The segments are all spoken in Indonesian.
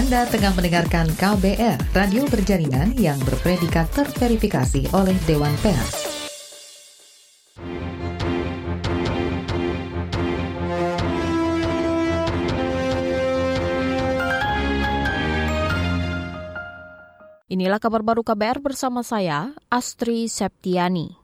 Anda tengah mendengarkan KBR, radio berjaringan yang berpredikat terverifikasi oleh Dewan Pers. Inilah kabar baru KBR bersama saya, Astri Septiani.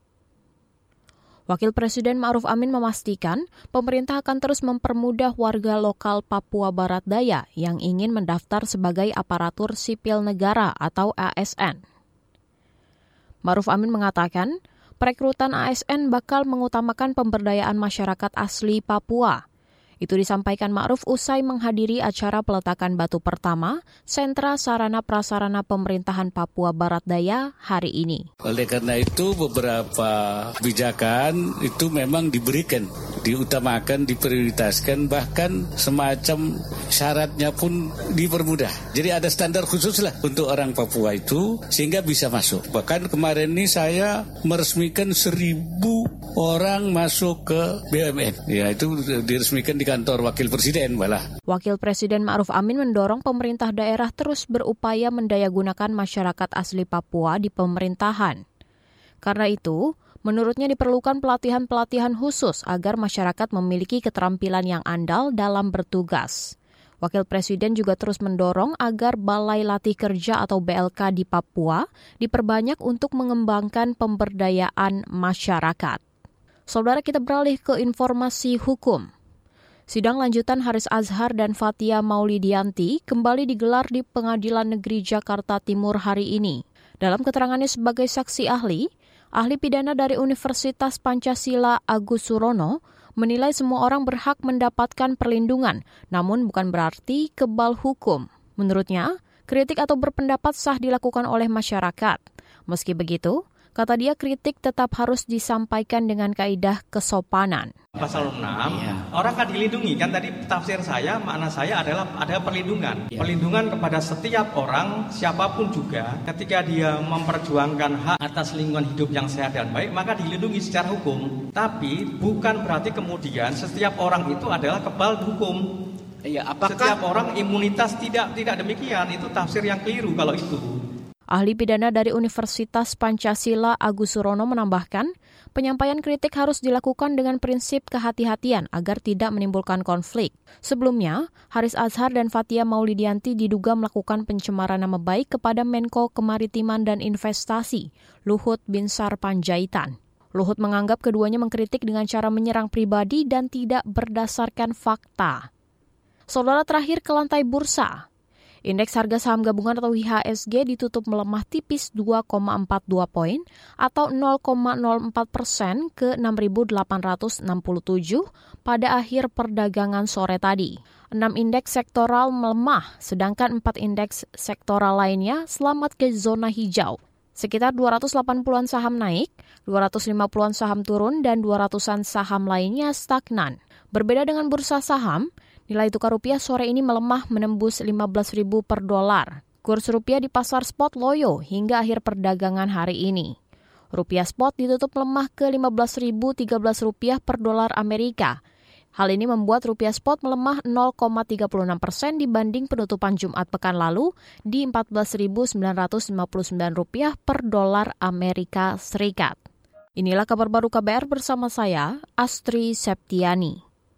Wakil Presiden Ma'ruf Amin memastikan pemerintah akan terus mempermudah warga lokal Papua Barat Daya yang ingin mendaftar sebagai aparatur sipil negara atau ASN. Ma'ruf Amin mengatakan, perekrutan ASN bakal mengutamakan pemberdayaan masyarakat asli Papua – itu disampaikan Ma'ruf usai menghadiri acara peletakan batu pertama Sentra Sarana Prasarana Pemerintahan Papua Barat Daya hari ini. Oleh karena itu beberapa kebijakan itu memang diberikan, diutamakan, diprioritaskan, bahkan semacam syaratnya pun dipermudah. Jadi ada standar khusus lah untuk orang Papua itu sehingga bisa masuk. Bahkan kemarin ini saya meresmikan seribu orang masuk ke BUMN. Ya itu diresmikan di kantor Wakil Presiden malah. Wakil Presiden Ma'ruf Amin mendorong pemerintah daerah terus berupaya mendayagunakan masyarakat asli Papua di pemerintahan. Karena itu, menurutnya diperlukan pelatihan-pelatihan khusus agar masyarakat memiliki keterampilan yang andal dalam bertugas. Wakil Presiden juga terus mendorong agar Balai Latih Kerja atau BLK di Papua diperbanyak untuk mengembangkan pemberdayaan masyarakat. Saudara kita beralih ke informasi hukum. Sidang lanjutan Haris Azhar dan Fatia Maulidianti kembali digelar di Pengadilan Negeri Jakarta Timur hari ini. Dalam keterangannya sebagai saksi ahli, ahli pidana dari Universitas Pancasila Agus Surono menilai semua orang berhak mendapatkan perlindungan, namun bukan berarti kebal hukum. Menurutnya, kritik atau berpendapat sah dilakukan oleh masyarakat. Meski begitu, Kata dia kritik tetap harus disampaikan dengan kaidah kesopanan. Pasal 6, iya. orang akan dilindungi. Kan tadi tafsir saya, makna saya adalah ada perlindungan. Iya. Perlindungan kepada setiap orang, siapa pun juga, ketika dia memperjuangkan hak atas lingkungan hidup yang sehat dan baik, maka dilindungi secara hukum. Tapi bukan berarti kemudian setiap orang itu adalah kebal hukum. Iya, apakah setiap orang imunitas tidak tidak demikian itu tafsir yang keliru kalau itu. Ahli pidana dari Universitas Pancasila Agus Surono menambahkan, penyampaian kritik harus dilakukan dengan prinsip kehati-hatian agar tidak menimbulkan konflik. Sebelumnya, Haris Azhar dan Fatia Maulidianti diduga melakukan pencemaran nama baik kepada Menko Kemaritiman dan Investasi, Luhut Binsar Panjaitan. Luhut menganggap keduanya mengkritik dengan cara menyerang pribadi dan tidak berdasarkan fakta. Saudara terakhir ke lantai bursa, Indeks harga saham gabungan atau IHSG ditutup melemah tipis 2,42 poin atau 0,04 persen ke 6.867 pada akhir perdagangan sore tadi. Enam indeks sektoral melemah, sedangkan empat indeks sektoral lainnya selamat ke zona hijau. Sekitar 280-an saham naik, 250-an saham turun, dan 200-an saham lainnya stagnan. Berbeda dengan bursa saham, Nilai tukar rupiah sore ini melemah menembus 15.000 per dolar. Kurs rupiah di pasar spot loyo hingga akhir perdagangan hari ini. Rupiah spot ditutup lemah ke 15.013 rupiah per dolar Amerika. Hal ini membuat rupiah spot melemah 0,36 persen dibanding penutupan Jumat pekan lalu di 14.959 rupiah per dolar Amerika Serikat. Inilah kabar baru KBR bersama saya, Astri Septiani.